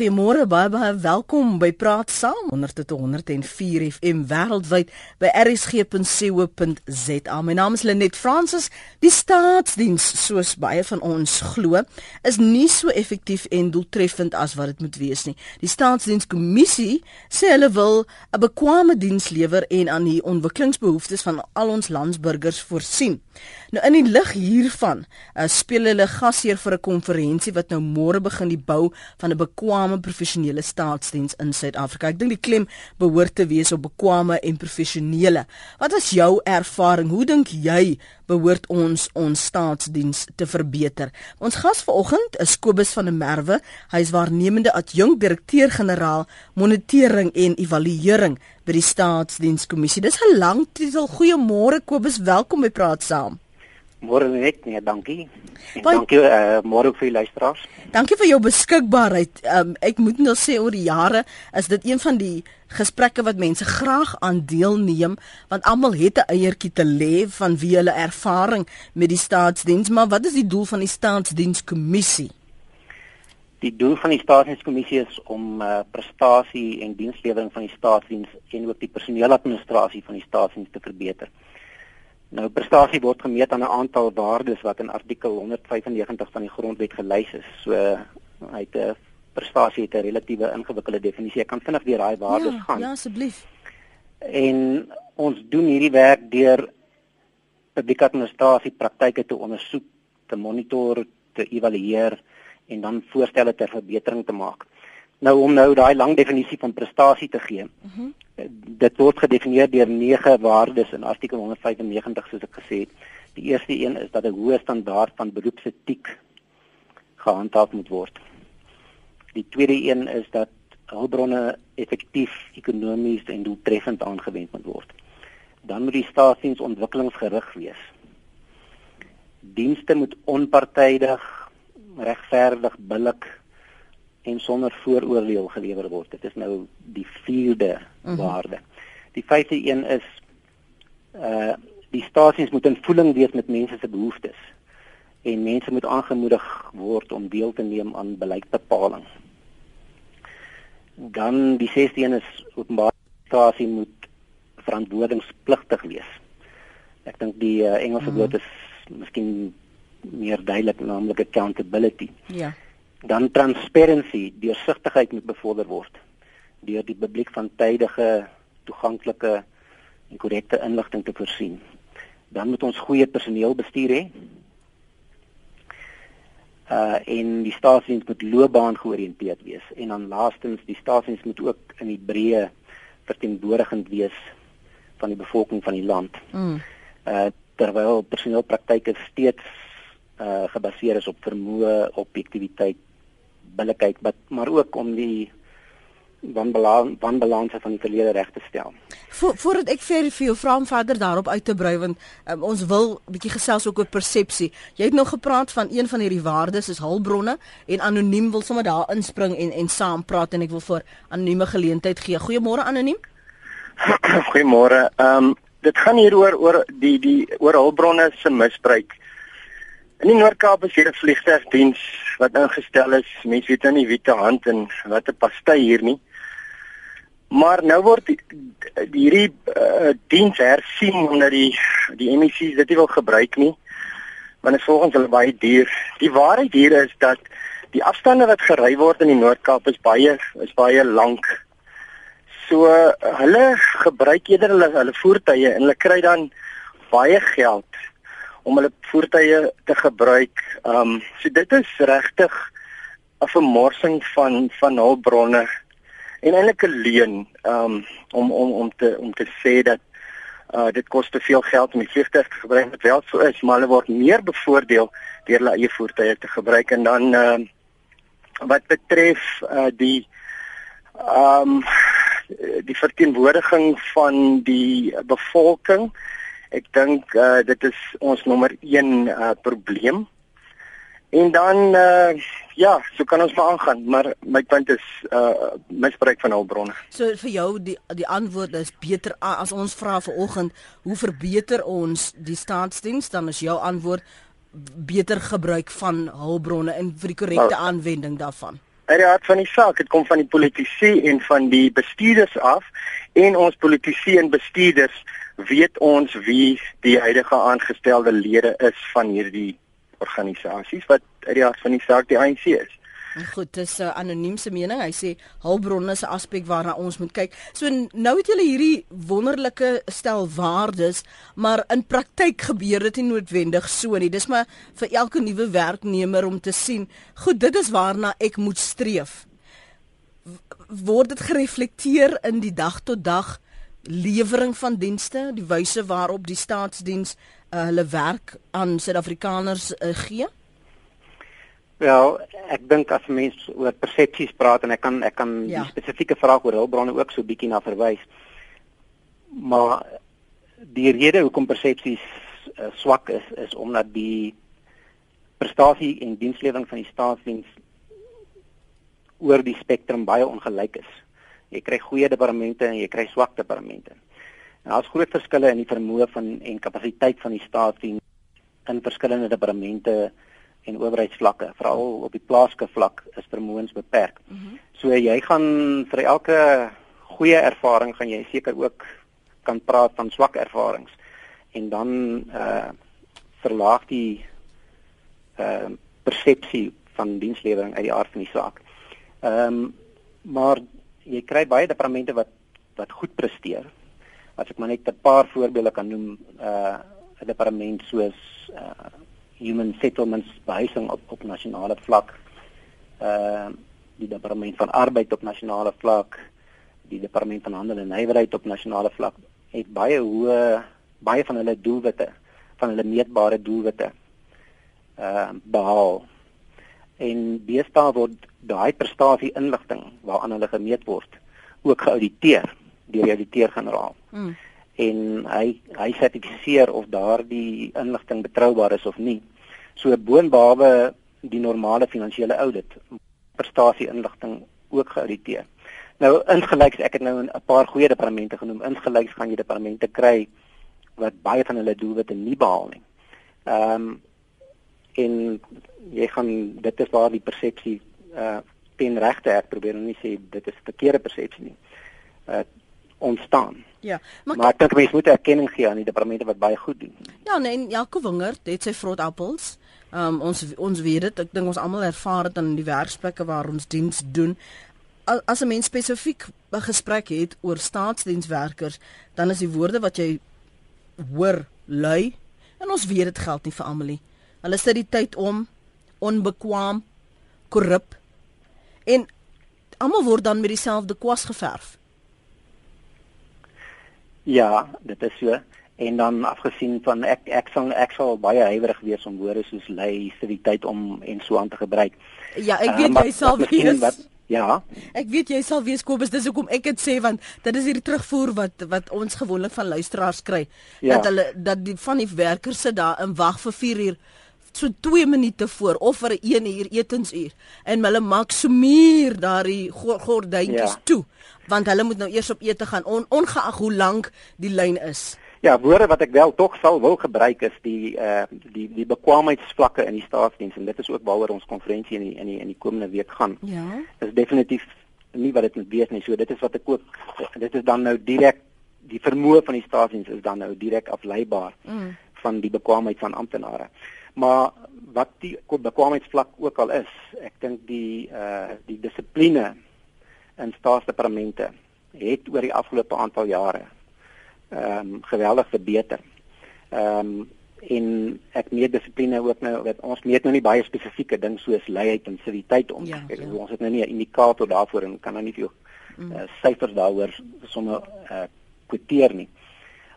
Goeiemôre, baie baie welkom by Praat Saam 100.104 FM wêreldwyd by rsg.co.za. My naam is Lenet Fransis. Die staatsdiens, soos baie van ons glo, is nie so effektief en doeltreffend as wat dit moet wees nie. Die staatsdienskommissie sê hulle wil 'n bekwame diens lewer en aan die ontwikkelingsbehoeftes van al ons landsburgers voorsien. Nou in die lig hiervan, uh, speel hulle gasheer vir 'n konferensie wat nou môre begin die bou van 'n bekwame professionele staatsdiens in Suid-Afrika. Ek dink die klem behoort te wees op bekwame en professionele. Wat is jou ervaring? Hoe dink jy behoort ons ons staatsdiens te verbeter? Ons gas vanoggend is Kobus van der Merwe. Hy is waarnemende adjunk direkteur-generaal monitering en evaluering by die staatsdienskommissie. Dis 'n lang titel. Goeiemôre Kobus, welkom by Praat Saam. Môre net, nee, dankie. En Bye. dankie uh, môre vir die luisteraars. Dankie vir jou beskikbaarheid. Um, ek moet nou sê oor die jare is dit een van die gesprekke wat mense graag aan deelneem want almal het 'n eiertjie te lê van wie hulle ervaring met die staatsdiens, maar wat is die doel van die staatsdienskommissie? Die doel van die staatsdienskommissie is om uh, prestasie en dienslewering van die staatsdiens en ook die personeeladministrasie van die staatsdiens te verbeter. Nou prestasie word gemeet aan 'n aantal waardes wat in artikel 195 van die grondwet gelys is. So hy het 'n prestasie het 'n relatiewe ingewikkelde definisie. Ek kan vinnig deur daai waardes ja, gaan. Ja, asseblief. En ons doen hierdie werk deur publieke administrasie praktyke te ondersoek, te monitor, te evalueer en dan voorstelle ter verbetering te maak. Nou om nou daai lang definisie van prestasie te gee. Mhm. Uh dit word gedefinieer deur nege waardes in artikel 195 soos ek gesê het. Die eerste een is dat 'n hoë standaard van beroepsetiek gehandhaaf moet word. Die tweede een is dat hulpbronne effektief ekonomies en doeltreffend aangewend moet word. Dan moet die staatsdiens ontwikkelingsgerig wees. Dienste moet onpartydig, regverdig, billik en sonder vooroordeel gelewer word. Dit is nou die vierde mhm. -huh. waarde. Die vyfde een is uh die stasies moet in voeling wees met mense se behoeftes en mense moet aangemoedig word om deel te neem aan beleidsbepaling. Dan die sesde een is openbaar stasie moet verantwoordingspligtig wees. Ek dink die uh, Engelse mhm. woord is miskien meer duidelik naamlik accountability. Ja dan transparency, deursigtigheid moet bevorder word deur die publiek van tydige, toeganklike en korrekte inligting te voorsien. Dan moet ons goeie personeelbestuur hê. Uh en die staatsdiens moet loopbaan georiënteerd wees en dan laastens die staatsdiens moet ook in die breë verteenwoordigend wees van die bevolking van die land. Mm. Uh terwyl personeelpraktyke steeds uh gebaseer is op vermoë, objektiviteit billikheid wat maar ook om die wanbalans wanbalanse van die verlede reg te stel. Voor voordat ek vir vir jou vra om verder daarop uit te brei want um, ons wil 'n bietjie gesels ook oor persepsie. Jy het nog gepraat van een van hierdie waardes is hulpbronne en anoniem wil sommer daar inspring en en saam praat en ek wil vir anonieme geleentheid gee. Goeiemôre anoniem. Goeiemôre. Ehm um, dit gaan hier oor oor die die oor hulpbronne se misbruik. In die Noord-Kaap is hier 'n vliegtuigdiens wat ingestel is. Mense weet nou nie wie te hand en wat 'n pasty hier nie. Maar nou word hierdie uh, diens hersien omdat die die MEC's dit nie wil gebruik nie. Want dit volgens hulle baie duur. Die waarheid hier is dat die afstande wat gery word in die Noord-Kaap is baie is baie lank. So uh, hulle gebruik eerder hulle hulle voertuie en hulle kry dan baie geld om hulle voertuie te gebruik. Ehm um, so dit is regtig 'n vermorsing van van hulpbronne en eintlik 'n leuen um, om om om te om te sê dat uh dit kos te veel geld om die vliegtuig te gebruik wat wel so is maar hulle word meer bevoordeel deur hulle eie voertuie te gebruik en dan uh wat betref uh die um die verteenwoordiging van die bevolking Ek dink uh, dit is ons nommer 1 uh, probleem. En dan uh, ja, so kan ons maar aangaan, maar my punt is uh misbruik van hulpbronne. So vir jou die die antwoord is beter as ons vra vanoggend, hoe verbeter ons die staatsdiens? Dan is jou antwoord beter gebruik van hulpbronne en vir die korrekte nou, aanwending daarvan. uit die hart van die saak. Dit kom van die politici en van die bestuurders af en ons politici en bestuurders weet ons wie die huidige aangestelde lede is van hierdie organisasies wat uit die hart van die saak die ANC is. Goed, dis 'n uh, anoniemse mening. Hy sê hulpbronne is 'n aspek waarna ons moet kyk. So nou het julle hierdie wonderlike stel waardes, maar in praktyk gebeur dit nie noodwendig so nie. Dis maar vir elke nuwe werknemer om te sien, goed, dit is waarna ek moet streef. Word dit gereflekteer in die dag tot dag lewering van dienste, die wyse waarop die staatsdiens uh, hulle werk aan Suid-Afrikaners uh, gee? Wel, ek dink as mense oor persepsies praat en ek kan ek kan ja. die spesifieke vraag oor hulpbronne ook so bietjie na verwys. Maar die rede hoekom persepsies uh, swak is is omdat die prestasie en dienslewering van die staatsdiens oor die spektrum baie ongelyk is. Jy kry goeie departemente en jy kry swak departemente. En daar's groot verskille in die vermoë van en kapasiteit van die staatsdiens in verskillende departemente en owerheidsvlakke, veral op die plaaslike vlak is vermoëns beperk. Mm -hmm. So jy gaan vir elke goeie ervaring gaan jy seker ook kan praat van swak ervarings en dan uh verlaag die uh persepsie van dienslewering uit die aard van die saak. Ehm um, maar jy kry baie departemente wat wat goed presteer. As ek maar net 'n paar voorbeelde kan noem, uh 'n departement soos uh human settlements behuising op op nasionale vlak. Ehm uh, die departement van arbeid op nasionale vlak, die departement van handel en nywerheid op nasionale vlak het baie hoë baie van hulle doelwitte, van hulle meetbare doelwitte ehm uh, behaal. En deesdae word daai prestasie inligting waaraan hulle gemeet word ook geauditeer deur die auditeur-generaal. Mm en hy hy sertifiseer of daardie inligting betroubaar is of nie. So boonbehalwe die normale finansiële audit, prestasie inligting ook geauditeer. Nou insgelyks ek het nou 'n paar goeie departemente genoem. Insgelyks gaan jy departemente kry wat baie van hulle doelwitte nie behaal nie. Ehm um, en jy gaan dit is waar die persepsie uh teen regte ek probeer nou nie sê dit is verkeerde persepsie nie. Uh ontstaan. Ja, maar, maar ek dink mense moet erkenning gee aan die departemente wat baie goed doen. Ja, nee, Jaco Wingerd het sy vrot appels. Ehm um, ons ons weet dit, ek dink ons almal ervaar dit in die werksplekke waar ons diens doen. As 'n mens spesifiek 'n gesprek het oor staatsdienswerkers, dan is die woorde wat jy hoor lui en ons weet dit geld nie vir almal nie. Hulle sit die tyd om onbekwaam, korrup en almal word dan met dieselfde kwas geverf. Ja, dit is so. En dan afgesien van ek ek sal ek sal baie huiwerig wees om woorde soos lei tyd om en so aan te gebruik. Ja, ek weet uh, jy sal wees. Wat, ja. Ek weet jy sal wees Kobus, dis hoekom ek dit sê want dit is hierdie terugvoer wat wat ons gewoonlik van luisteraars kry ja. dat hulle dat die van die werkers sit daar in wag vir 4 uur so 2 minute voor of vir 1 uur etensuur en hulle maak so muur daardie gordyntjies ja. toe want hulle moet nou eers op ete gaan on, ongeag hoe lank die lyn is. Ja, woorde wat ek wel tog sal wil gebruik is die uh die die bekwaamheidsvlakke in die staatsdiens en dit is ook waaroor ons konferensie in die in die in die komende week gaan. Ja. Dis definitief nie wat dit moet wees nie. So dit is wat ek ook dit is dan nou direk die vermoë van die staatsdiens is dan nou direk afleibaar mm. van die bekwaamheid van amptenare. Maar wat die bekwaamheidsvlak ook al is, ek dink die uh die dissipline in staatsdepartemente het oor die afgelope aantal jare ehm um, geweldig verbeter. Ehm um, en ek meer dissipline ook nou wat ons meet nou nie baie spesifieke ding soos leiheid en civiliteit om. Ja, ja. Ons het nou nie 'n indikator daarvoor en kan nou nie veel mm. uh, syfers daaroor sommer uh, kwoteer nie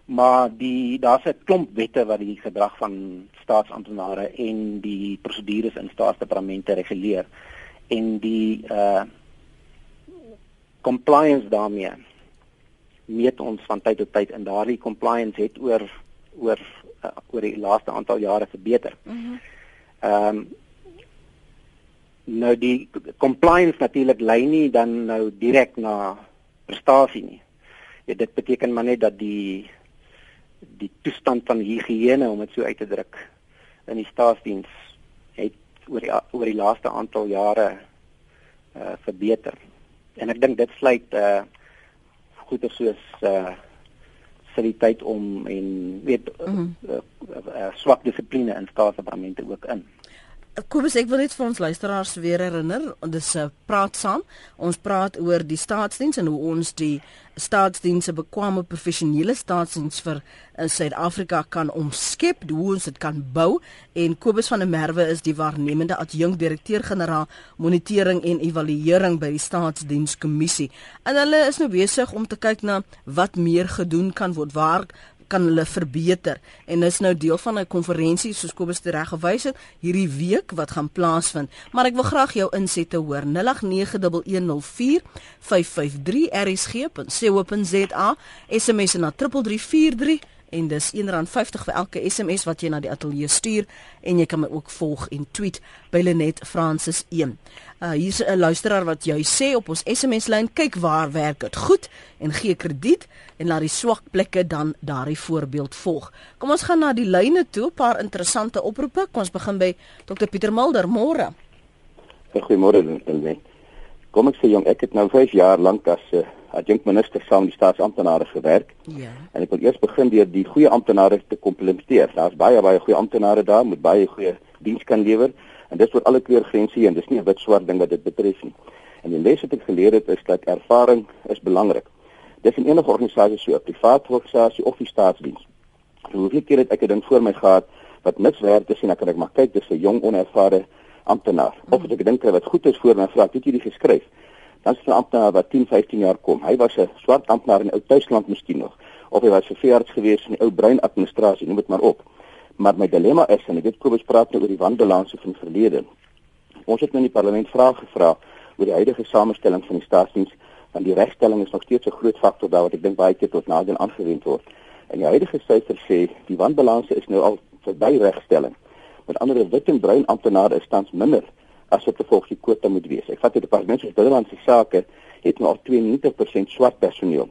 maar die daar's 'n klomp wette wat die gedrag van staatsamptenare en die prosedures in staatsdepartemente reguleer en die uh compliance daarmee meet ons van tyd tot tyd en daardie compliance het oor oor uh, oor die laaste aantal jare verbeter. Mhm. Ehm mm um, nou die compliance natuurlik lei nie dan nou direk na prestasie nie. Ja, dit beteken maar net dat die die toestand van higiëne om dit so uit te druk in die staatsdiens het oor die oor die laaste aantal jare uh verbeter. En ek dink dit sluit uh goeie soos uh sekuriteit om en weet mm -hmm. uh, uh, uh, swak dissipline in staatsdepartemente ook in. Kobus, ek wil net vir ons luisteraars weer herinner, dis 'n uh, praat saam. Ons praat oor die staatsdiens en hoe ons die staatsdienste bekwame professionele staatsdiens vir uh, Suid-Afrika kan omskep, hoe ons dit kan bou en Kobus van der Merwe is die waarnemende adjunk direkteur-generaal monitering en evaluering by die staatsdienskommissie. En hulle is nou besig om te kyk na wat meer gedoen kan word, waar kan hulle verbeter. En dis nou deel van 'n konferensie soos Kobus dit reg gewys het hierdie week wat gaan plaasvind. Maar ek wil graag jou insette hoor. 0891104553 rsg.co.za sms na 3343 en dis R1.50 vir elke SMS wat jy na die ateljee stuur en jy kan my ook volg en tweet by Lenet Francis 1. Uh hier's 'n luisteraar wat jy sê op ons SMS lyn kyk waar werk dit goed en gee krediet en laat die swak plekke dan daardie voorbeeld volg. Kom ons gaan na die lyne toe, 'n paar interessante oproepe. Kom ons begin by Dr Pieter Mulder, môre. Goeiemôre Lenet. Kom ek sê jong, ek het nou 5 jaar lank as 'n uh, adjunkt minister saam die staatsamptenare gewerk. Ja. En ek wil eers begin deur die goeie amptenare te komplimenteer. Daar's baie baie goeie amptenare daar met baie goeie diens kan lewer en dis vir alle kleurgrense en dis nie 'n wit swart ding wat dit betref nie. En die les wat ek geleer het is dat ervaring is belangrik. Dis in enige organisasie so, 'n privaat organisasie of die staatsdiens. Hoeveel keer het ek 'n ding voor my gehad wat niks werd is en ek kan ek maar kyk dis 'n jong onervare amptenaar. Of as ek dink wat goed is voor my vra, het jy dit geskryf? dan is 'n amptenaar wat 10, 15 jaar kom. Hy was 'n swart amptenaar in ou Tuisland miskien nog of hy was 'n veearts gewees in die ou bruin administrasie, noem dit maar op. Maar my dilemma is en ek weet Kobus praat nou oor die wanbalanse van die verlede. Ons het nou in die parlement vrae gevra oor die huidige samestelling van die staatsdiens want die regstelling is nog steeds 'n groot faktor daar wat ek dink baie keer tot nadeel aangewend word. En die huidige syfers sê die wanbalanse is nou al verby regstelling. Met ander woorde wit en bruin amptenare is tans minder as wat volgens die kwota moet wees. Ek vat die departement van binnelandse sake het nou al 92% swart personeel.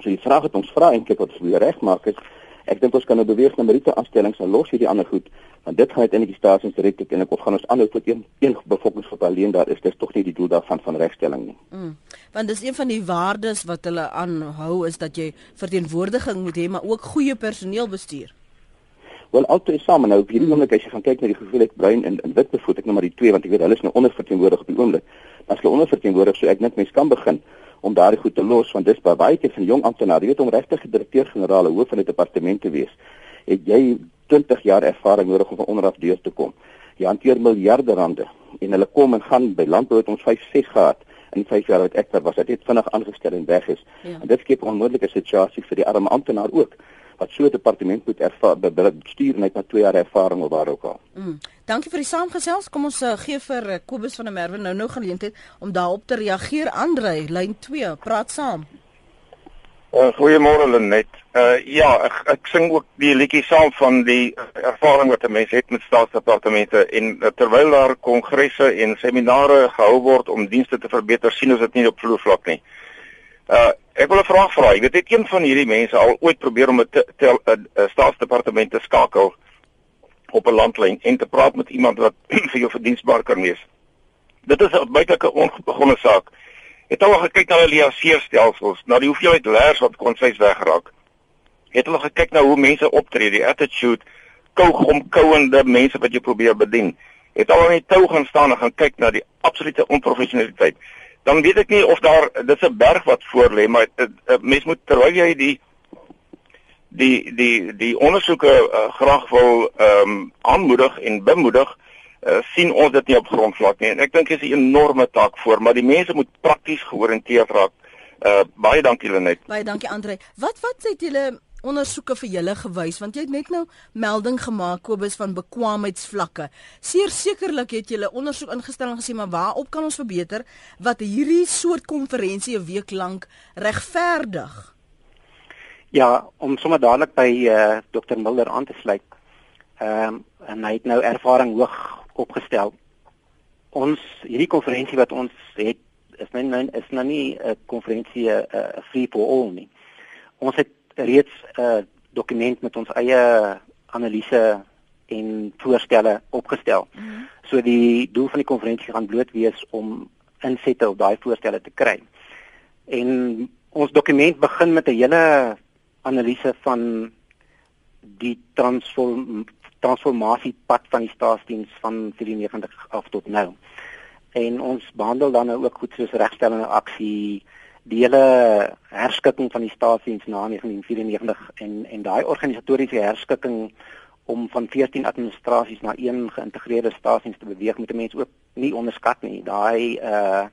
So die vraag wat ons vra eintlik wat ons weer regmaak is ek dink ons kan nou beweeg na meriete aanstellings en los hierdie ander goed want dit gaan uiteindelik die stasies direk en ek of gaan ons aanhou tot een een bevolkingsgroep alleen daar is dis tog nie die doel daarvan van regstelling nie. Mm. Want dis een van die waardes wat hulle aanhou is dat jy verteenwoordiging moet hê maar ook goeie personeel bestuur. Wel altyd saam nou op hierdie oomblik as jy gaan kyk na die hoeveelheid bruin en, en wit bevoed ek nou maar die twee want ek weet hulle is nou onderverteenwoordig op die oomblik. As hulle onderverteenwoordig so ek net mens kan begin om daardie goed te los want dis baie keer van jong amptenare, jy weet om regtig direkteur-generaal hoof van 'n departement te wees, het jy 20 jaar ervaring nodig om van onderaf deur te kom. Jy hanteer miljarde rande en hulle kom en gaan by landbou het ons 5 6 gehad in 5 jaar wat ek daar was. Dit het vinnig aangestel en weg is. Ja. En dit skep 'n onmoontlike situasie vir die arme amptenaar ook wat so 'n departement moet ervaar bestuur net na 2 jaar ervaring of waar ook al. Mm. Dankie vir die saamgesels. Kom ons uh, gee vir uh, Kobus van der Merwe nou nou geleentheid om daarop te reageer. Andre, lyn 2, praat saam. Uh, Goeiemôre Lenet. Uh ja, ek, ek sing ook die liedjie saam van die ervaring wat 'n mens het met staatsdepartemente en uh, terwyl daar kongresse en seminare gehou word om dienste te verbeter, sien ons dit nie op vloervlak nie. Uh ek wil 'n vraag vra. Ek weet het een van hierdie mense al ooit probeer om 'n staatsdepartement te skakel op 'n landlyn en te praat met iemand wat vir jou verdiensbaar kan wees. Dit is 'n buitelike onbegonne saak. Het al gekyk na hulle liaseerstelsels, na die hoeveelheid leers wat konseis weggeraak. Het hulle gekyk na hoe mense optree, die attitude, kougom kouende mense wat jy probeer bedien. Het al aan die tou gaan staan en gaan kyk na die absolute onprofessionaliteit dan weet ek nie of daar dis 'n berg wat voor lê maar uh, uh, mens moet terwyl jy die die die die ondersoeke uh, graag wil ehm um, aanmoedig en bemoedig uh, sien ons dit nie op grondvlak nie en ek dink dit is 'n enorme taak voor maar die mense moet prakties georiënteerd raak. Uh, baie dankie Lenet. Baie dankie Andre. Wat wat sê julle ondersoeke vir julle gewys want jy het net nou melding gemaak Kobus van bekwaamheidsvlakke. Seer sekerlik het julle ondersoek ingestel en gesê maar waarop kan ons verbeter wat hierdie soort konferensie 'n week lank regverdig? Ja, om sommer dadelik by uh, Dr Mulder aan te sluit. Ehm um, en hy het nou ervaring hoog opgestel. Ons hierdie konferensie wat ons het is nou, nou is nou nie 'n konferensie 'n uh, free for all nie. Ons het reeds 'n uh, dokument met ons eie analise en voorstelle opgestel. Mm -hmm. So die doel van die konferensie gaan bloot wees om insette op daai voorstelle te kry. En ons dokument begin met 'n hele analise van die transform transformasiepad van die staatsdiens van 94 af tot nou. En ons behandel dan nou ook goed soos regstellende aksie, die hele herskikking van die staatsdiens na 1994 en en daai organisatoriese herskikking om van 14 administrasies na een geïntegreerde staatsdiens te beweeg moet mense ook nie onderskat nie. Daai uh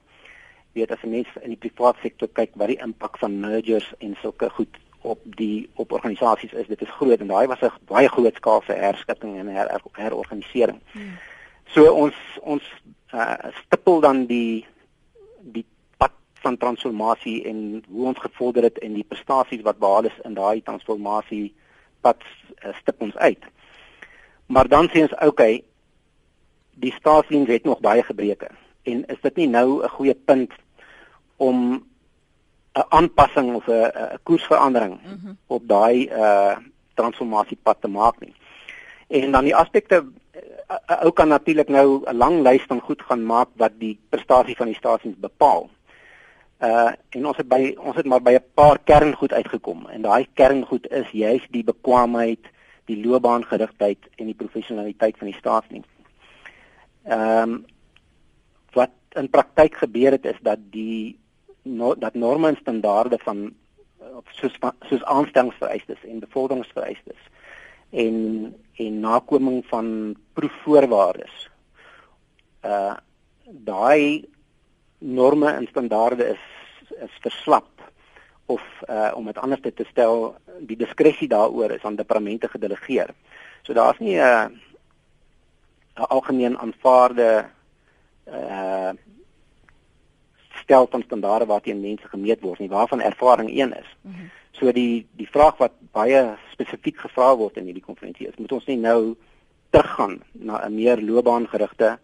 weet as mense in die private sektor kyk wat die impak van mergers en sulke goed op die op organisasies is, dit is groot en daai was 'n baie groot skaalse herskikking en her, her, herorganisering. Hmm. So ons ons uh stipel dan die die pad van transformasie en hoe ons gevorder het en die prestasies wat behaal is in daai transformasie pad uh, stip ons uit. Maar dan sê ons okay, die staatsdiens het nog baie gebreke en is dit nie nou 'n goeie punt om 'n aanpassing of 'n koersverandering mm -hmm. op daai uh transformasiepad te maak nie. En dan die aspekte 'n ou kan natuurlik nou 'n lang lys van goed gaan maak wat die prestasie van die stasies bepaal. Uh en ons het by ons het maar by 'n paar kerngoed uitgekom en daai kerngoed is juis die bekwaamheid, die loopbaangerigtheid en die professionaliteit van die staatsdiens. Ehm um, wat in praktyk gebeur het is dat die no, dat norme en standaarde van soos soos aanstellingsvereistes en bevorderingsvereistes en en nakoming van proefvoorwaardes. Uh daai norme en standaarde is is verslap of uh om dit anders te stel, die diskresie daaroor is aan departemente gedelegeer. So daar's nie 'n uh, 'n algemeen aanvaarde uh stel van standaarde waarteen mense gemeet word nie waarvan ervaring een is. Mm -hmm. So die die vraag wat baie spesifiek gevra word in hierdie konferensie is moet ons nie nou teruggaan na 'n meer loopbaangerigte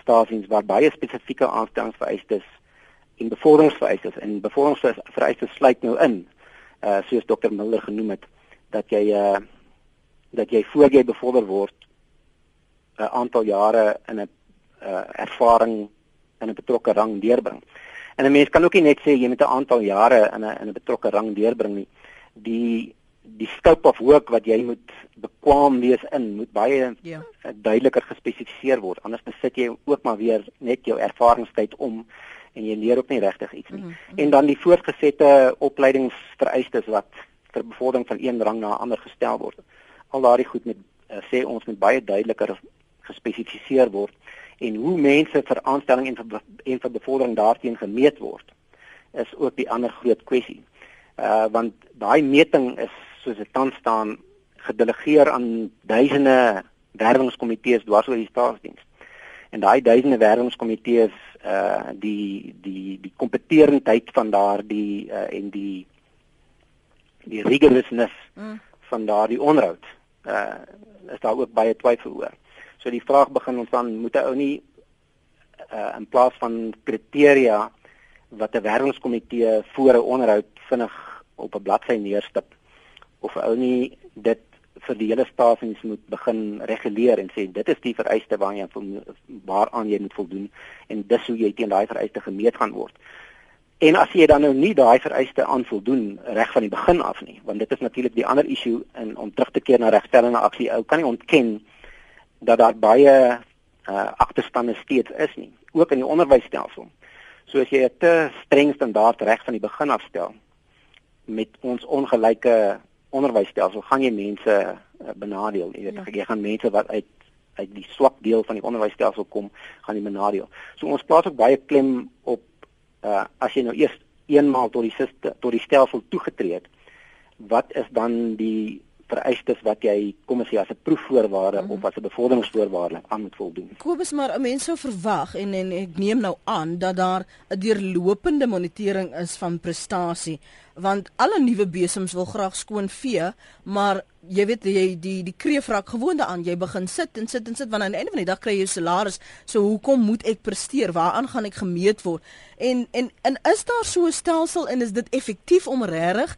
stasies waar baie spesifieke aanstellingsvereistes en bevorderingsvereistes en bevorderingsvereistes sluit nou in uh soos dokter Miller genoem het dat jy uh dat jy voor jy bevorder word 'n aantal jare in 'n uh ervaring in 'n betrokke rang deurbring. En 'n mens kan ook nie net sê jy moet 'n aantal jare in 'n in 'n betrokke rang deurbring nie. Die die scope of work wat jy moet bekwam wees in moet baie ja. duideliker gespesifiseer word. Anders besit jy ook maar weer net jou ervaringstyd om en jy leer ook nie regtig iets nie. Mm -hmm. En dan die voortgesette opleidingsvereistes wat vir bevordering van een rang na 'n ander gestel word. Al daardie goed met uh, sê ons moet baie duideliker gespesifiseer word en hoe mense vir aanstelling en vir en vir bevordering daarteen gemeet word is ook die ander groot kwessie. Uh want daai meting is soos dit tans staan gedelegeer aan duisende werwingskomitees dwars oor die staatsdiens. En daai duisende werwingskomitees uh die die die kompeterendheid van daardie uh en die die rigorousness mm. van daardie onderhoud uh is daar ook baie twyfel oor. So die vraag begin ons dan moet 'n ou nie uh, in plaas van kriteria wat 'n werwingskomitee voor 'n onderhoud vinnig op 'n bladsy neerstip of 'n ou nie dit vir die hele stasies moet begin reguleer en sê dit is die vereiste waaraan jy waaraan jy moet voldoen en dis hoe jy teen daai vereiste gemeet gaan word. En as jy dan nou nie daai vereiste aan voldoen reg van die begin af nie, want dit is natuurlik die ander issue in om terug te keer na regstellende aksie, ou kan nie ontken dat daar baie uh, agterstande steeds is nie, ook in die onderwysstelsel. So as jy 'n te streng standaard reg van die begin af stel met ons ongelyke onderwysstelsel, gaan jy mense uh, benadeel. Jy weet, ja. jy gaan mense wat uit uit die swak deel van die onderwysstelsel kom, gaan jy benadeel. So ons plaas ook baie klem op uh as jy nou eers eenmaal tot die sisteem tot die stelsel toegetree het, wat is dan die vereistes wat jy kom as jy as 'n proefvoorwaarde mm -hmm. of as 'n bevorderingsvoorwaarde aan moet voldoen. Kobus maar 'n mens sou verwag en en ek neem nou aan dat daar 'n deurlopende monitering is van prestasie want alle nuwe besems wil graag skoon vee, maar jy weet jy die die kreef raak gewoonde aan. Jy begin sit en sit en sit want aan die einde van die dag kry jy salaris. So hoekom moet ek presteer? Waaraan gaan ek gemeet word? En en en is daar so 'n stelsel en is dit effektief om regtig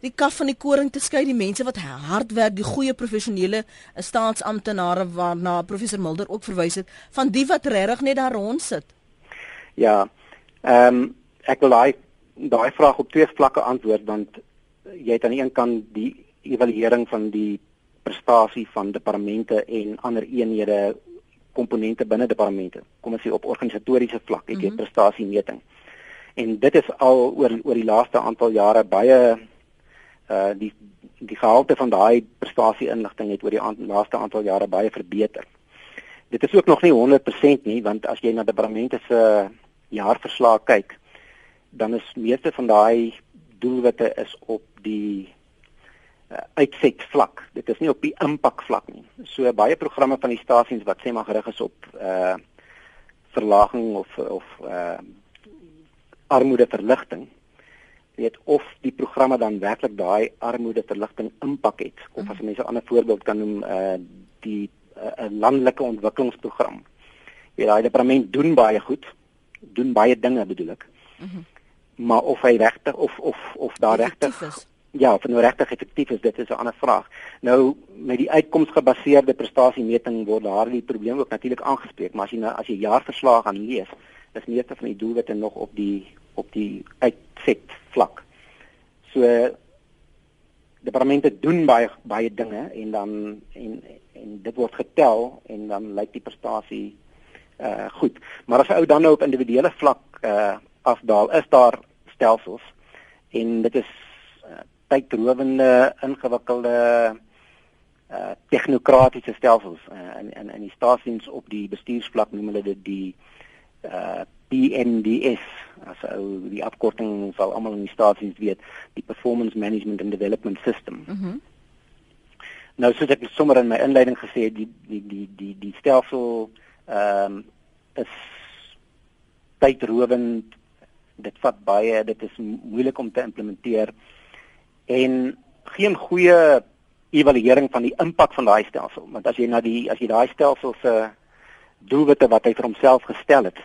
die kaf van die koring te skei die mense wat hard werk die goeie professionele staatsamptenare waarna professor Mulder ook verwys het van die wat regtig net daar rond sit. Ja, Ehm um, ek wil daai daai vraag op twee vlakke antwoord want jy het aan die een kant die evaluering van die prestasie van departemente en ander eenhede komponente binne departemente. Kom ons sê op organisatoriese vlak het jy mm -hmm. prestasiemeting. En dit is al oor oor die laaste aantal jare baie uh die die gehalte van daai prestasie inligting het oor die aan, laaste aantal jare baie verbeter. Dit is ook nog nie 100% nie want as jy na departemente se jaarverslae kyk, dan is meeste van daai doelwitte is op die uh, uitset vlak. Dit is nie op die impak vlak nie. So baie programme van die stasies wat sê maar gerig is op uh verlaging of of uh armoede verligting weet of die programme dan werklik daai armoede verligting impak het of as mense 'n ander voorbeeld kan noem uh die 'n uh, landelike ontwikkelingsprogram. Ja, daai departement doen baie goed. Doen baie dinge bedoel ek. Mm -hmm. Maar of hy regtig of of of daar regtig Ja, of nou regtig effektief is, dit is 'n ander vraag. Nou met die uitkomsgebaseerde prestasiemeting word daardie probleem ook natuurlik aangespreek, maar as jy nou as jy jaarverslae gaan lees, is meeste van die doelwitte nog op die op die uitset vlak. So departemente doen baie baie dinge en dan en en dit word getel en dan lyk die prestasie uh goed. Maar as 'n ou dan nou op individuele vlak uh afdaal, is daar stelsels en dit is uh, tydrowende, ingewikkelde uh tegnokratiese stelsels uh, in in in die stasies op die bestuursvlak noem hulle dit die uh PMDS as ou die afkorting sal almal in die stasies weet die performance management and development system. Mhm. Mm nou soos ek sommer in my inleiding gesê het die die die die die stelsel ehm um, is tydrowend dit vat baie dit is moeilik om te implementeer en geen goeie evaluering van die impak van daai stelsel want as jy na die as jy daai stelsel se doelwitte wat hy vir homself gestel het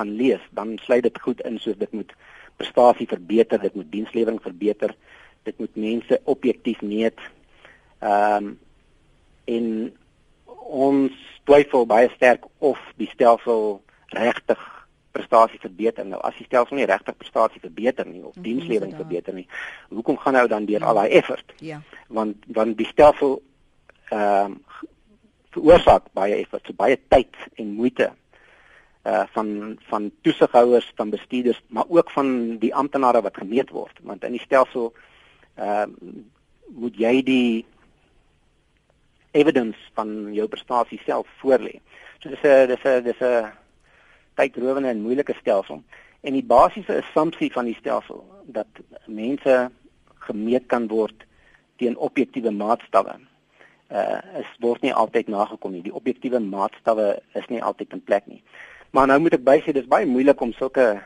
gaan lees dan sluit dit goed in soos dit moet prestasie verbeter dit moet dienslewering verbeter dit moet mense objektief meet ehm um, en ons twyfel baie sterk of die stelsel regtig prestasie verbeter. Nou as die stelsel nie regtig prestasie verbeter nie of dienslewering verbeter nie, hoekom gaan nou dan deur ja. al daai effort? Ja. Want want die stelsel ehm uh, veroorsaak baie effort, so baie tyd en moeite uh van van toesighouers, van bestuurders, maar ook van die amptenare wat gemeet word, want in die stelsel ehm uh, moet jy die evidence van jou prestasie self voorlê. So dis 'n dis 'n dis 'n tydrowende en moeilike stelsel. En die basiese assumpsie van die stelsel dat mense gemeet kan word teen objektiewe maatstawwe uh is word nie altyd nagekom nie. Die objektiewe maatstawwe is nie altyd in plek nie. Maar nou moet ek bysê dis baie moeilik om sulke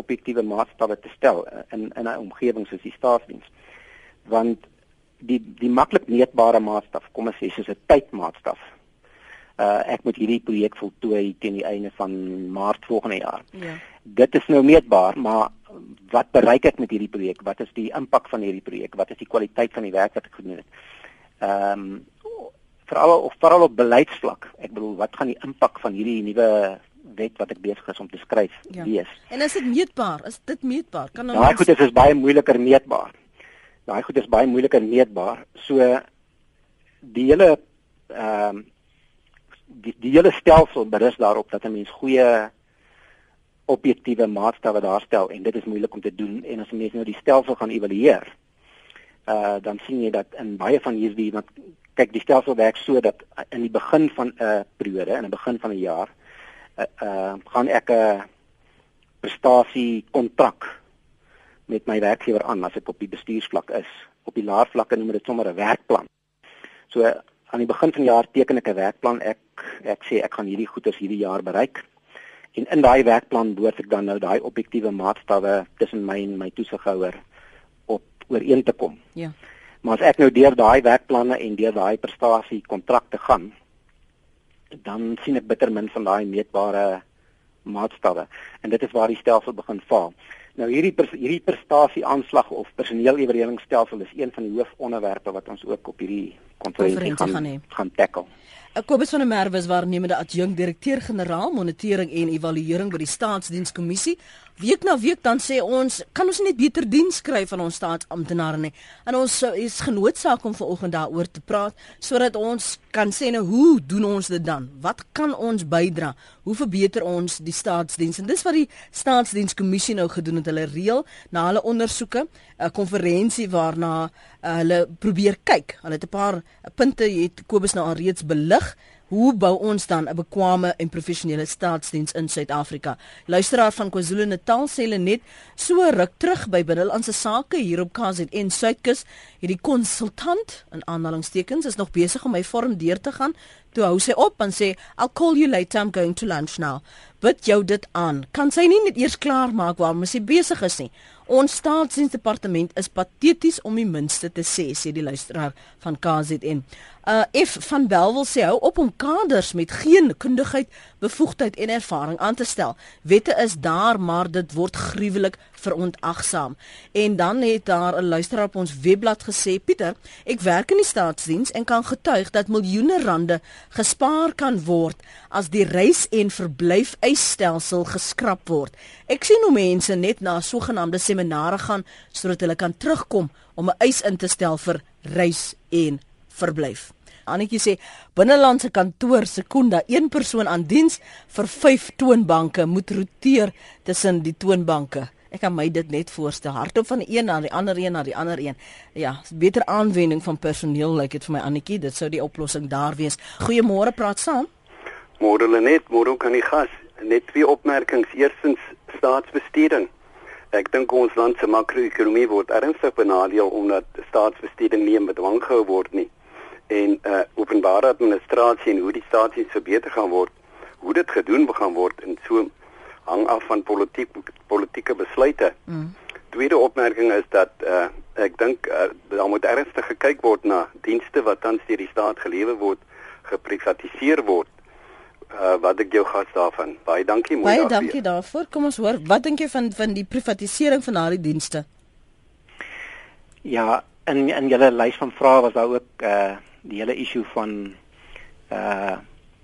objektiewe maatstawwe te stel in in 'n omgewing soos die staatsdiens. Want die die maklik meetbare maatstaf, kom ons sê soos 'n tydmaatstaf, uh ek moet hierdie projek voltooi teen die einde van Maart volgende jaar. Ja. Dit is nou meetbaar, maar wat bereik ek met hierdie projek? Wat is die impak van hierdie projek? Wat is die kwaliteit van die werk wat ek gedoen het? Ehm um, veral of veral op beleidsvlak. Ek bedoel, wat gaan die impak van hierdie nuwe wet wat ek besig is om te skryf ja. wees? En is dit meetbaar? Is dit meetbaar? Kan nou Daai goed is baie moeiliker meetbaar. Daai goed is baie moeiliker meetbaar. So die hele ehm um, die die hele stelsel berus daarop dat 'n mens goeie objektiewe maatstawwe daarstel en dit is moeilik om te doen en as 'n mens nou die stelsel gaan evalueer uh dan sien jy dat in baie van hierdie wat kyk die stelsel werk so dat in die begin van 'n uh, periode in die begin van 'n jaar uh, uh gaan ek 'n prestasie kontrak met my werkgewer aan as ek op die bestuursvlak is op die laer vlakke noem dit sommer 'n werkplan so aan die begin van die jaar teken ek 'n werkplan. Ek ek sê ek gaan hierdie goeders hierdie jaar bereik. En in daai werkplan behoort ek dan nou daai objektiewe maatstawwe tussen my en my toesighouer op ooreen te kom. Ja. Maar as ek nou deur daai werkplanne en deur daai prestasie kontrakte gaan, dan sien ek bitter min van daai meetbare maatstawwe. En dit is waar die stelsel begin faal. Nou hierdie hierdie prestasie aanslag of personeelevalueringsstelsel is een van die hoofonderwerpe wat ons ook op hierdie konferensie gaan gaan, gaan tackle. Kobus van der Merwe is waarnemende adjunk direkteur-generaal monitering en evaluering by die staatsdienskommissie week na week dan sê ons kan ons net beter diens kry van ons staatsamptenare nie. En ons is genoodsaak om vanoggend daaroor te praat sodat ons kan sê nou hoe doen ons dit dan? Wat kan ons bydra? Hoe verbeter ons die staatsdiens? En dis wat die staatsdienskommissie nou gedoen het. Hulle reël na hulle ondersoeke 'n konferensie waarna uh, hulle probeer kyk. Hulle het 'n paar punte het Kobus nou al reeds belig. Hoe bou ons dan 'n bekwame en professionele staatsdiens in Suid-Afrika? Luisteraar van KwaZulu-Natal sê hulle net so ruk terug by binnelandse sake hier op KZN Suidkus, hierdie konsultant in aanhalingstekens is nog besig om my vorm deur te gaan. Toe hou sy op en sê, "I'll call you later, I'm going to lunch now." Bid jou dit aan. Kan sy nie net eers klaar maak waarom sy besig is nie? Ons staatsdiensdepartement is pateties om die minste te sê, sê die luisteraar van KZN. Uh F van Bell wil sê hou op om kaders met geen kundigheid, bevoegdheid en ervaring aan te stel. Wette is daar, maar dit word gruwelik verontagsaam. En dan het daar 'n luisteraar op ons webblad gesê, Pieter, ek werk in die staatsdiens en kan getuig dat miljoene rande gespaar kan word as die reis en verblyf eisstelsel geskraap word. Ek sien hoe mense net na sogenaamde seminare gaan sodat hulle kan terugkom om 'n eis in te stel vir reis en verblyf. Annetjie sê binnelandse kantoor sekunda een persoon aan diens vir 5 toonbanke moet roteer tussen die toonbanke. Ek kan my dit net voorstel. Hardop van die een na die ander een na die ander een. Ja, beter aanwending van personeel lyk like dit vir my Annetjie. Dit sou die oplossing daar wees. Goeiemôre, praat saam. Môre Lenet, môre kan ek gas. Net twee opmerkings. Eerstens staatsbesteding. Ek dink ons land se makro-ekonomie word ernstig benadeel omdat staatsbesteding nie in bedwang gehou word nie. En uh openbare administrasie en hoe die staatsdiens verbeter gaan word, hoe dit gedoen gaan word en so hang af van politiek politieke besluite. Mm. Tweede opmerking is dat uh, ek dink uh, daar moet ernstig gekyk word na dienste wat tans deur die staat gelewer word, geprivatiseer word. Uh, wat ek jou gas daarvan. Baie dankie mooi. Baie dankie daarvoor. Kom ons hoor, wat dink jy van van die privatisering van daardie dienste? Ja, in in julle lys van vrae was daar ook uh die hele issue van uh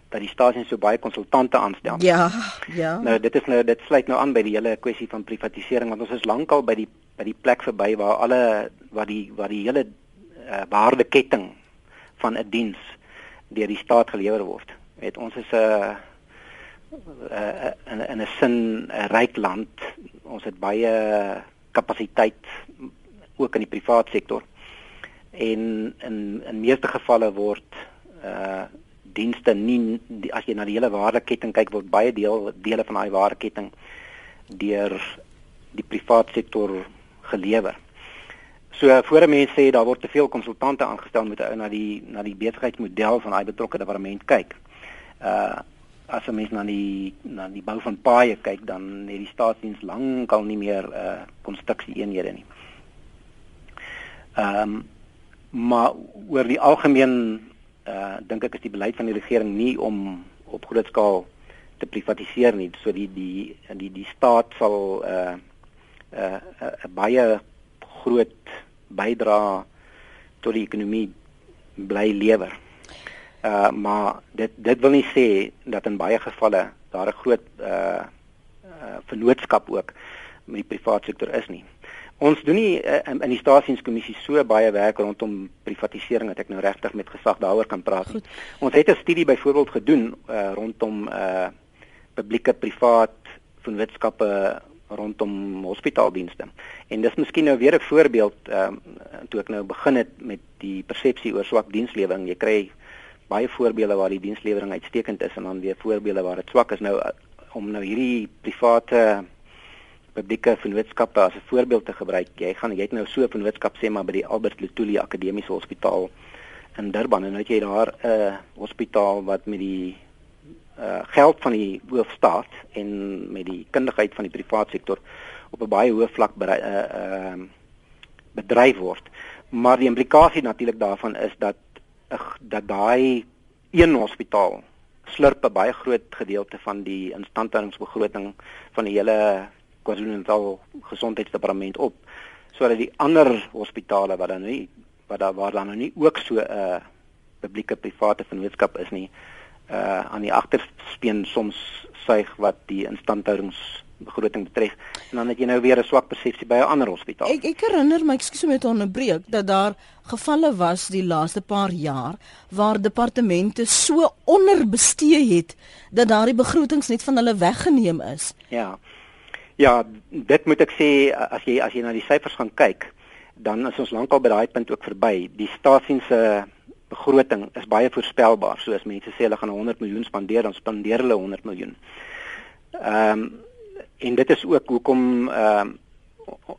dat die staat so baie konsultante aanstel. Ja, ja. Nou dit is nou dit sluit nou aan by die hele kwessie van privatisering want ons is lankal by die by die plek verby waar alle wat die wat die hele uh, waardeketting van 'n diens deur die staat gelewer word. Weet ons is 'n uh, uh, in 'n 'n sin 'n ryk land. Ons het baie kapasiteit ook in die privaat sektor. En in in meeste gevalle word uh dienste nie die, as jy na die hele waardeketting kyk word baie deel dele van daai waardeketting deur die privaat sektor gelewer. So voor 'n mens sê daar word te veel konsultante aangestel met ou na die na die besigheidsmodel van daai betrokke departement kyk. Uh as 'n mens na die na die bou van paaie kyk dan het die staatsdiens lankal nie meer uh konstruksie eenhede nie. Ehm um, maar oor die algemeen uh dink ek is die beleid van die regering nie om op groot skaal te privatiseer nie so die die die die staat sal uh uh 'n baie groot bydra tot die ekonomie bly lewer. Uh maar dit dit wil nie sê dat in baie gevalle daar 'n groot uh uh vennootskap ook met die private sektor is nie. Ons doen nie uh, in die staatsdienskommissie so baie werk rondom privatisering dat ek nou regtig met gesag daaroor kan praat. Goed. Ons het 'n studie byvoorbeeld gedoen uh, rondom uh publieke privaat vennootskappe rondom hospitaaldienste. En dis miskien nou weer 'n voorbeeld ehm uh, toe ek nou begin het met die persepsie oor swak dienslewering. Jy kry baie voorbeelde waar die dienslewering uitstekend is en dan weer voorbeelde waar dit swak is. Nou om nou hierdie private publieke vennootskappe as 'n voorbeeld te gebruik. Jy gaan jy het nou so 'n vennootskap sê maar by die Albert Lutuli Akademiese Hospitaal in Durban en nou het jy daar 'n uh, hospitaal wat met die uh, geld van die hoofstaat en met die kundigheid van die private sektor op 'n baie hoë vlak bedryf, uh, uh, bedryf word. Maar die implikasie natuurlik daarvan is dat dat daai een hospitaal slurp 'n baie groot gedeelte van die instandhoudingsbegroting van die hele KwaZulu-Natal gesondheidsdepartement op sodat die ander hospitale wat dan nie wat daar waar dan nou nie ook so 'n uh, publieke private vennootskap is nie uh aan die agterspeen soms suig wat die instandhoudings begroting betref en dan het jy nou weer 'n swak persepsie by 'n ander hospitaal. Ek ek herinner my, ekskuus om te onderbreek, dat daar gevalle was die laaste paar jaar waar departemente so onderbestee het dat daardie begrotings net van hulle weggeneem is. Ja. Ja, dit moet ek sê as jy as jy na die syfers gaan kyk, dan is ons lankal by daai punt ook verby. Die staatsdiens se begroting is baie voorspelbaar. So as mense sê hulle gaan 100 miljoen spandeer, dan spandeer hulle 100 miljoen. Ehm um, en dit is ook hoekom ehm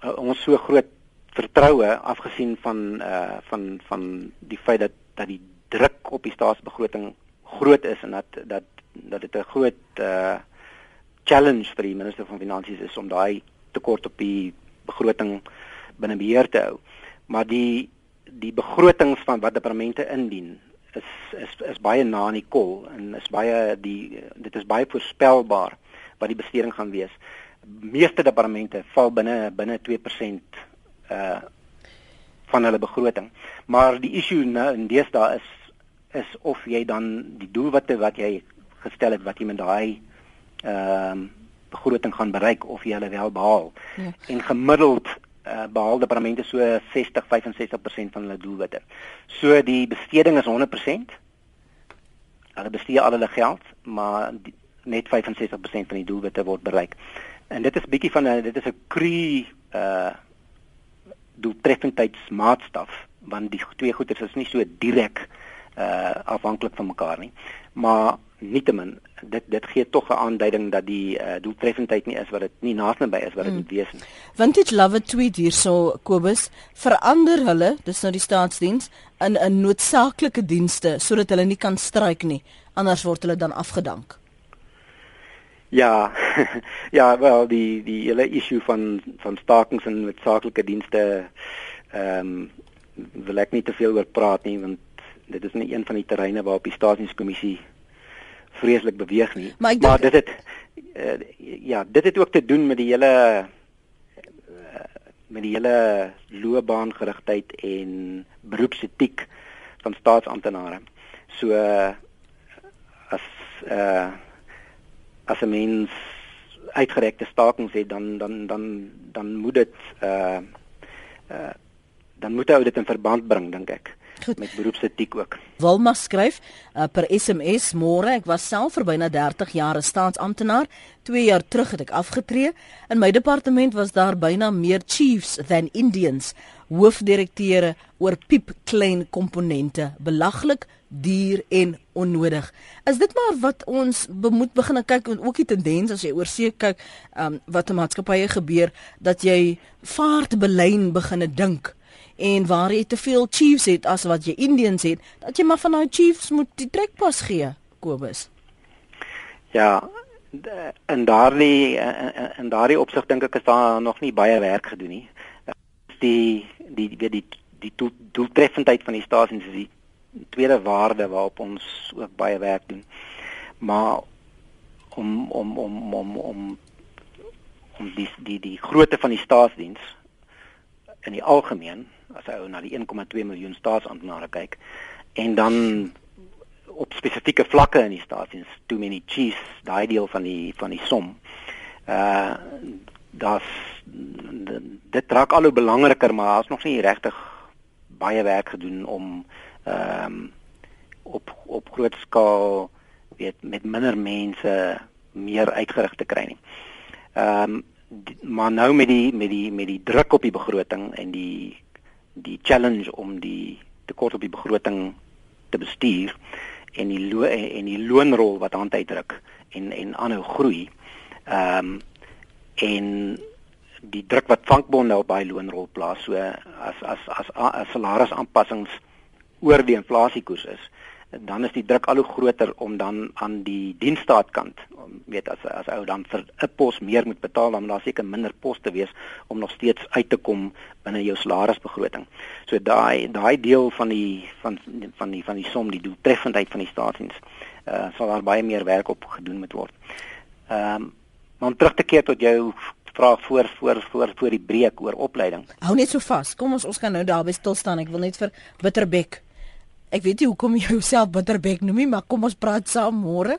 uh, ons so groot vertroue afgesien van eh uh, van van die feit dat dat die druk op die staatsbegroting groot is en dat dat dat dit 'n groot eh uh, challenge vir die minister van finansies is om daai tekort op die begroting binne beheer te hou. Maar die die begrotings van wat departemente indien is is is baie na in die kol en is baie die dit is baie voorspelbaar wat die besteding gaan wees. Meeste departemente val binne binne 2% uh van hulle begroting. Maar die issue nou in deesdae is is of jy dan die doelwitte wat jy gestel het wat jy met daai ehm uh, begroting gaan bereik of jy hulle wel behaal. Ja. En gemiddeld uh, behaal departemente so 60 65% van hulle doelwitte. So die besteding is 100%. Hulle bestee al hulle geld, maar die, net 65% van die doelwitte word bereik. En dit is bietjie van 'n dit is 'n kru uh doeltreffendheidsmaatstaf want die twee goeders is nie so direk uh afhanklik van mekaar nie. Maar nietemin dit dit gee tog 'n aanduiding dat die uh, doeltreffendheid nie is wat dit nie naasnaby is wat dit hmm. moet wees nie. Vintage Love tweet hierso Kobus verander hulle dis nou die staatsdiens in 'n noodsaaklike dienste sodat hulle nie kan stryk nie anders word hulle dan afgedank. Ja. ja, wel die die hele issue van van stakings en noodsaaklike dienste ehm um, wil ek nie te veel oor praat nie want dit is nie een van die terreine waarop die staatsdienskommissie vreeslik beweeg nie. Maar, dink, maar dit het uh, ja, dit het ook te doen met die hele uh, met die hele loopbaangerigtheid en beroepsetiek van staatsamptenare. So uh, as uh as 'n mens uitgerekte stakings het dan dan dan dan moet dit uh uh dan moet ou dit in verband bring dink ek. Goed. met beroepsetiek ook. Wilma skryf uh, per SMS môre ek was self vir byna 30 jaar 'n staatsamptenaar. 2 jaar terug het ek afgetree. In my departement was daar byna meer chiefs than Indians, hoofdirekteure oor piep klein komponente, belaglik, duur en onnodig. Is dit maar wat ons moet begin kyk en ook die tendens as jy oor see kyk, um, wat in maatskappye gebeur dat jy vaartbelyn begine dink en waar jy te veel chiefs het as wat jy Indians het, dat jy maar van daai chiefs moet die trekpas gee, Kobus. Ja, en daardie en daardie opsig dink ek is daar nog nie baie werk gedoen nie. Die die die die die doeltreffendheid van die stasies is die tweede waarde waarop ons ook baie werk doen. Maar om om om om om om die die die grootte van die staatsdiens in die algemeen as ou na die 1,2 miljoen staatsamptenare kyk en dan op spesifieke vlakke in die staatsdiens too many chiefs daai deel van die van die som uh das dit raak al hoe belangriker maar daar's nog nie regtig baie werk gedoen om ehm um, op op groot skaal weet met minder mense meer uitgerig te kry nie. Ehm um, maar nou met die met die met die druk op die begroting en die die challenge om die tekort op die begroting te bestuur en die lo en die loonrol wat aan uitdruk en en aanhou groei. Ehm um, en die druk wat vakbonde op daai loonrol plaas so as as as, as salarisaanpassings oor die inflasiekoers is dan is die druk al hoe groter om dan aan die dienstaatkant weet as as ou dan vir 'n pos meer moet betaal dan daar seker minder pos te wees om nog steeds uit te kom binne jou salarisbegroting. So daai daai deel van die van van die van die som die doeltreffendheid van die staatsdiens uh sal daar baie meer werk op gedoen moet word. Ehm um, maar om terug te keer tot jou vraag voor voor voor voor die breek oor opleiding. Hou net so vas. Kom ons ons kan nou daarby stil staan. Ek wil net vir Bitterbek Ek weet nie hoekom jy jouself Bitterbek noem nie, maar kom ons praat saam môre.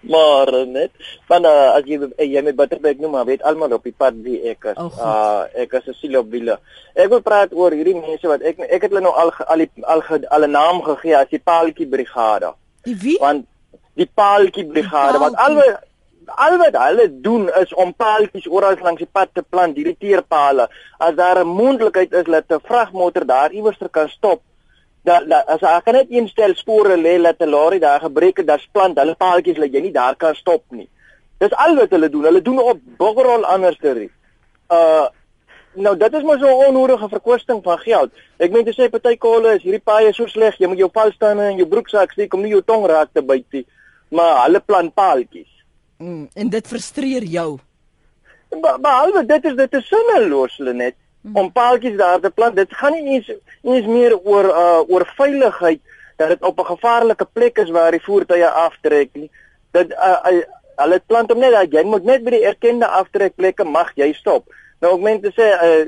maar net van uh, as jy jy met Butterbeck noem maar weet almal op die pad wie ek is. Oh, uh ek is op wiele. Ek wil praat oor hierdie mense wat ek ek het hulle nou al al die, al, al 'n naam gegee as die Paaltjie Brigade. Die wie? Want die Paaltjie Brigade wat alwe al wat hulle doen is om paaltjies oral langs die pad te plant, hierdie teerpale. As daar 'n moontlikheid is dat 'n vragmotor daar iewers kan stop, dat da, as ek kan net instel spore lê dat 'n lorry daar gebreek het, daar's plant, hulle paaltjies lê jy nie daar kan stop nie. Dis al wat hulle doen. Hulle doen op boggerol anders te ry. Uh nou dit is maar so 'n onnodige verkwisting van geld. Ek meen te sê party kole is hierdie paaie so sleg, jy moet jou val staan in jou broeksak steek om nie jou tong raak te byt nie. Maar hulle plant paaltjies. Mm, en dit frustreer jou. Behalwe dit is dit is sinneloos net mm. om paaltjies daar te plant. Dit gaan nie eens eens meer oor uh oor veiligheid dat dit op 'n gevaarlike plek is waar die voertuie aftrek nie. Dit uh, uh hulle plant hom net dat jy moet net by die erkende aftrekplekke mag jy stop. Nou ek meen te sê uh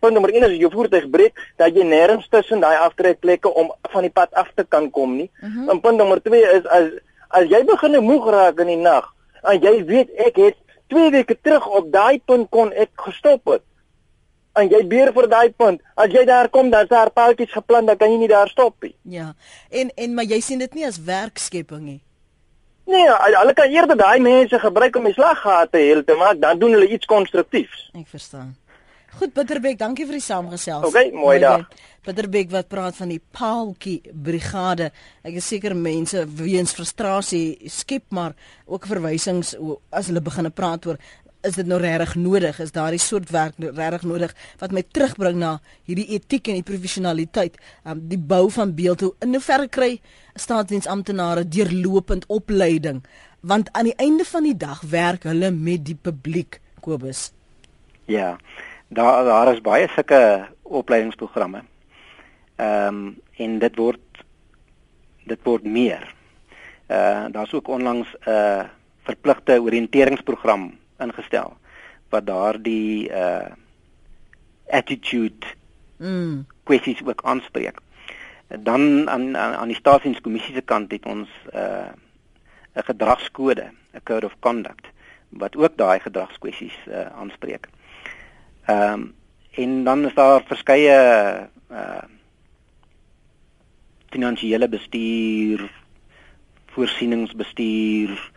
punt nommer 1 is jou voertuig breek dat jy nêrens tussen daai aftrekplekke om van die pad af te kan kom nie. Mm -hmm. En punt nommer 2 is as as jy begin moeg raak in die nag En jy weet ek het 2 weke terug op daai punt kon ek gestop het. En jy beer vir daai punt. As jy daar kom, dan is daar paaltjies geplant, dan kan jy nie daar stop nie. Ja. En en maar jy sien dit nie as werkskepping nie. Nee, hulle kan eerder daai mense gebruik om die slaggate heel te maak, dan doen hulle iets konstruktiefs. Ek verstaan. Goed Bitterbeek, dankie vir die saamgesels. Okay, mooi dag. Bitterbeek wat praat van die Paaltjie Brigade. Ek is seker mense weens frustrasie skep maar ook verwysings as hulle begine praat oor is dit nou regtig nodig? Is daardie soort werk regtig nodig wat my terugbring na hierdie etiek en die professionaliteit, um, die bou van beeld hoe in hoeverre kry staatsdiensamptenare deurlopend opleiding? Want aan die einde van die dag werk hulle met die publiek, Kobus. Ja daar daar is baie sulke opleidingsprogramme. Ehm um, en dit word dit word meer. Uh daar's ook onlangs 'n uh, verpligte oriënteringsprogram ingestel wat daardie uh attitude mm kwessies ook aanspreek. Dan aan aan, aan die staatsdienskommissie se kant het ons uh 'n gedragskode, 'n code of conduct wat ook daai gedragskwessies uh aanspreek. Ehm um, en dan is daar verskeie uh finansiële bestuur, voorsieningsbestuur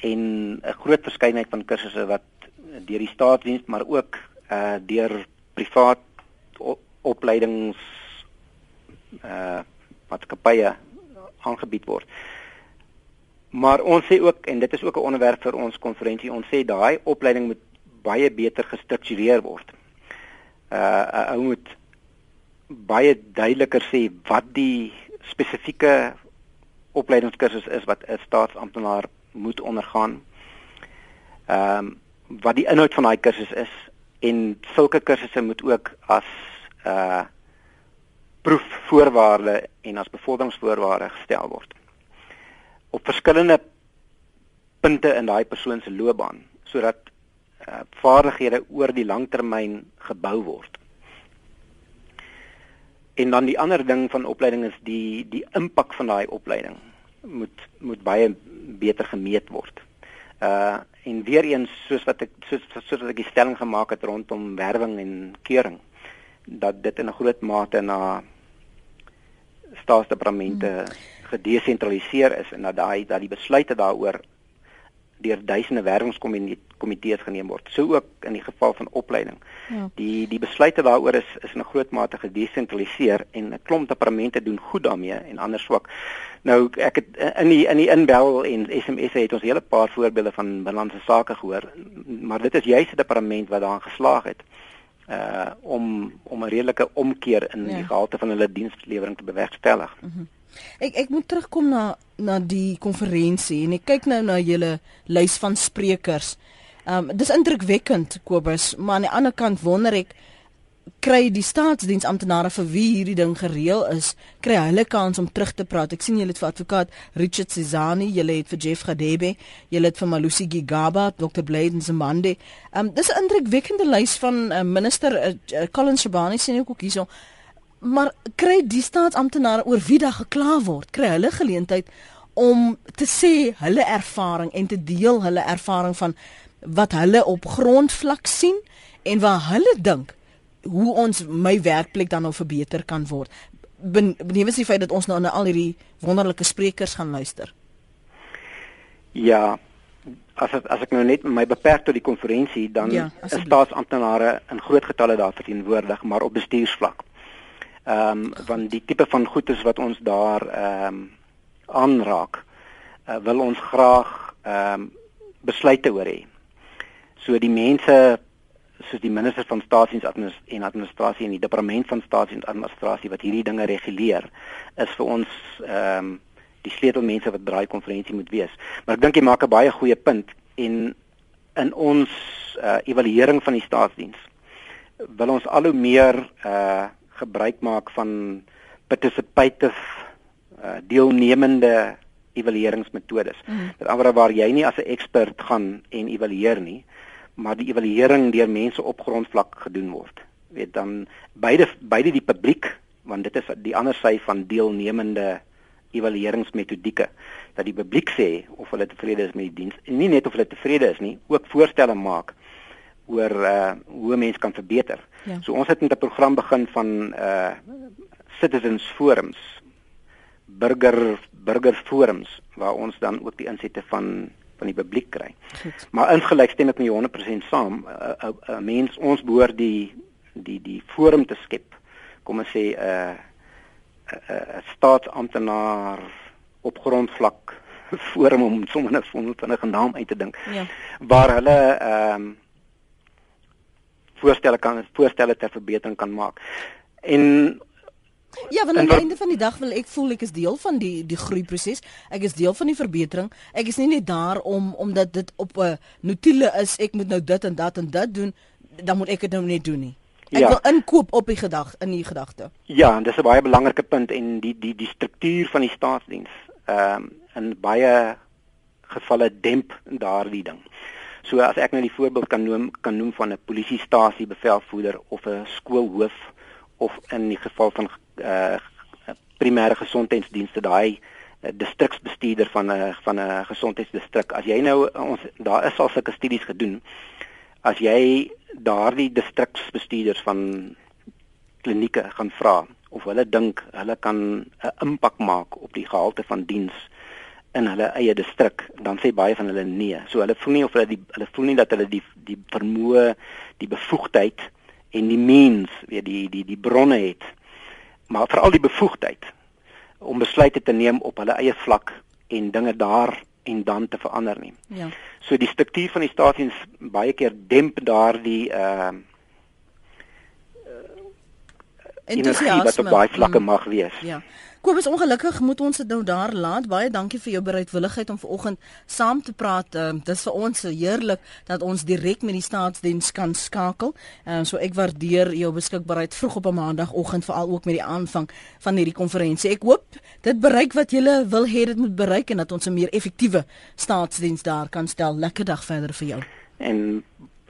en 'n groot verskeidenheid van kursusse wat deur die staatsdiens maar ook uh deur privaat opleidings uh maatskappye aangebied word. Maar ons sê ook en dit is ook 'n onderwerp vir ons konferensie, ons sê daai opleiding moet baie beter gestruktureer word. Uh 'n ou moet baie duideliker sê wat die spesifieke opleidingskursus is wat 'n staatsamptenaar moet ondergaan. Ehm um, wat die inhoud van daai kursus is en sulke kursusse moet ook as uh proefvoorwaarde en as bevorderingsvoorwaarde gestel word. Op verskillende punte in daai persoon se loopbaan sodat uh, vaardighede oor die langtermyn gebou word. En dan die ander ding van opleiding is die die impak van daai opleiding moet moet baie beter gemeet word. Uh en weer eens soos wat ek soos soos wat ek die stelling gemaak het rondom werwing en keuring dat dit in 'n groot mate na staatsdepartemente hmm. gedesentraliseer is en dat daai dat die besluite daaroor deur duisende werwingskomitees geneem word. So ook in die geval van opleiding. Ja. Die die besluite daaroor is is in 'n groot mate gedesentraliseer en 'n klomp departemente doen goed daarmee en ander swak. Nou ek het in die in die inbel en SMS het ons 'n hele paar voorbeelde van binlandse sake gehoor, maar dit is juist 'n departement wat daarin geslaag het uh om om 'n redelike omkeer in ja. die gehalte van hulle dienslewering te bewerkstellig. Mm -hmm. Ek ek moet terugkom na na die konferensie en ek kyk nou na julle lys van sprekers. Ehm um, dis indrukwekkend Kobus, maar aan die ander kant wonder ek kry die staatsdiensamptenare vir wie hierdie ding gereël is, kry hulle kans om terug te praat. Ek sien julle het vir advokaat Richard Cezani, julle het vir Jeff Gadebe, julle het vir Malusi Gigaba, Dr. Bladen Zamande. Ehm um, dis 'n indrukwekkende lys van uh, minister uh, Colin Shabani sien ek ook hierso maar kry die staatsamptenare oor wie daar gekla word, kry hulle geleentheid om te sê hulle ervaring en te deel hulle ervaring van wat hulle op grondvlak sien en waar hulle dink hoe ons my werkplek dan nou verbeter kan word. Benewens die feit dat ons nou na al hierdie wonderlike sprekers gaan luister. Ja, as ek, as ek nou net my beperk tot die konferensie dan ja, is staatsamptenare in groot getalle daar verteenwoordig maar op bestuursvlak. Ehm um, want die tipe van goedes wat ons daar ehm um, aanraak uh, wil ons graag ehm um, besluite oor hê. So die mense soos die minister van staatsdiens en administrasie en die departement van staatsdiens en administrasie wat hierdie dinge reguleer is vir ons ehm um, die sleutelmense wat braai konferensie moet wees. Maar ek dink jy maak 'n baie goeie punt en in ons uh, evaluering van die staatsdiens wil ons al hoe meer uh, gebruik maak van participative uh, deelnemende evalueringsmetodes. Mm. Met ander waar jy nie as 'n ekspert gaan en evalueer nie, maar die evaluering deur mense op grondvlak gedoen word. Weet dan beide beide die publiek want dit is die ander sy van deelnemende evalueringsmetodieke dat die publiek sê of hulle tevrede is met die diens en nie net of hulle tevrede is nie, ook voorstelle maak oor uh hoe mense kan verbeter. Ja. So ons het met 'n program begin van uh citizens forums, burger burger forums waar ons dan ook die insette van van die publiek kry. Maar ingelyk stem ek met jou 100% saam. 'n uh, uh, uh, mens ons behoort die die die forum te skep. Kom ons sê 'n 'n staatsamptenaar op grondvlak forum om sommer 'n vinnige naam uit te dink. Ja. Waar hulle ehm um, voorstelle kan voorstelle ter verbetering kan maak. En Ja, want aan die einde van die dag wil ek voel ek is deel van die die groeiproses. Ek is deel van die verbetering. Ek is nie net daar om omdat dit op 'n notiele is ek moet nou dit en dat en dit doen, dan moet ek dit nou net doen nie. Ek ja. wil inkoop op die gedag in die gedagte. Ja, en dis 'n baie belangrike punt en die die die struktuur van die staatsdiens ehm um, in baie gevalle demp daardie ding. So as ek nou die voorbeeld kan noem kan noem van 'n polisiestasie bevelvoerder of 'n skoolhoof of in die geval van eh uh, primêre gesondheidsdienste daai uh, distriksbestuurder van 'n van 'n gesondheidsdistrik. As jy nou ons daar is al sulke studies gedoen. As jy daardie distriksbestuurders van klinieke gaan vra of hulle dink hulle kan 'n impak maak op die gehalte van diens in hulle eie distrik, dan sê baie van hulle nee. So hulle voel nie of hulle die hulle voel nie dat hulle die die vermoë, die bevoegdheid en die mens, weet die die die bronne het. Maar veral die bevoegdheid om besluite te neem op hulle eie vlak en dinge daar en dan te verander nie. Ja. So die struktuur van die stasies baie keer demp daardie uh entoesiasme wat op baie vlakke mm. mag wees. Ja. Kobus ongelukkig moet ons dit nou daar laat. Baie dankie vir jou bereidwilligheid om vanoggend saam te praat. Uh, dit is vir ons heerlik dat ons direk met die staatsdiens kan skakel. Uh, so ek waardeer jou beskikbaarheid vroeg op 'n maandagooggend veral ook met die aanvang van hierdie konferensie. Ek hoop dit bereik wat jy wil hê dit moet bereik en dat ons 'n meer effektiewe staatsdiens daar kan stel. Lekker dag verder vir jou. En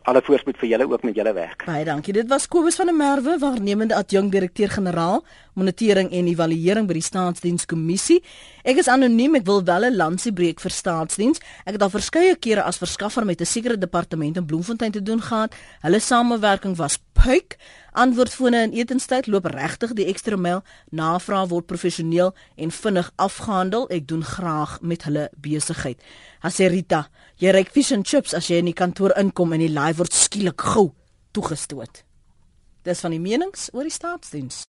alle voorspoed vir julle ook met julle werk. Baie dankie. Dit was Kobus van der Merwe, waarnemende adjunkt-direkteur-generaal, monitering en evaluering by die Staatsdienskommissie. Ek is anoniem, ek wil wel 'n lansie breek vir staatsdiens. Ek het al verskeie kere as verskaffer met 'n sekere departement in Bloemfontein te doen gehad. Hulle samewerking was puik. Antwoordfone in etenstyd loop regtig die ekstra myl. Navraag word professioneel en vinnig afgehandel. Ek doen graag met hulle besigheid. Haserita, jy ry fish and chips as jy in die kantoor inkom en die laai word skielik gou toegestoot. Dis van die menings oor die staatsdiens.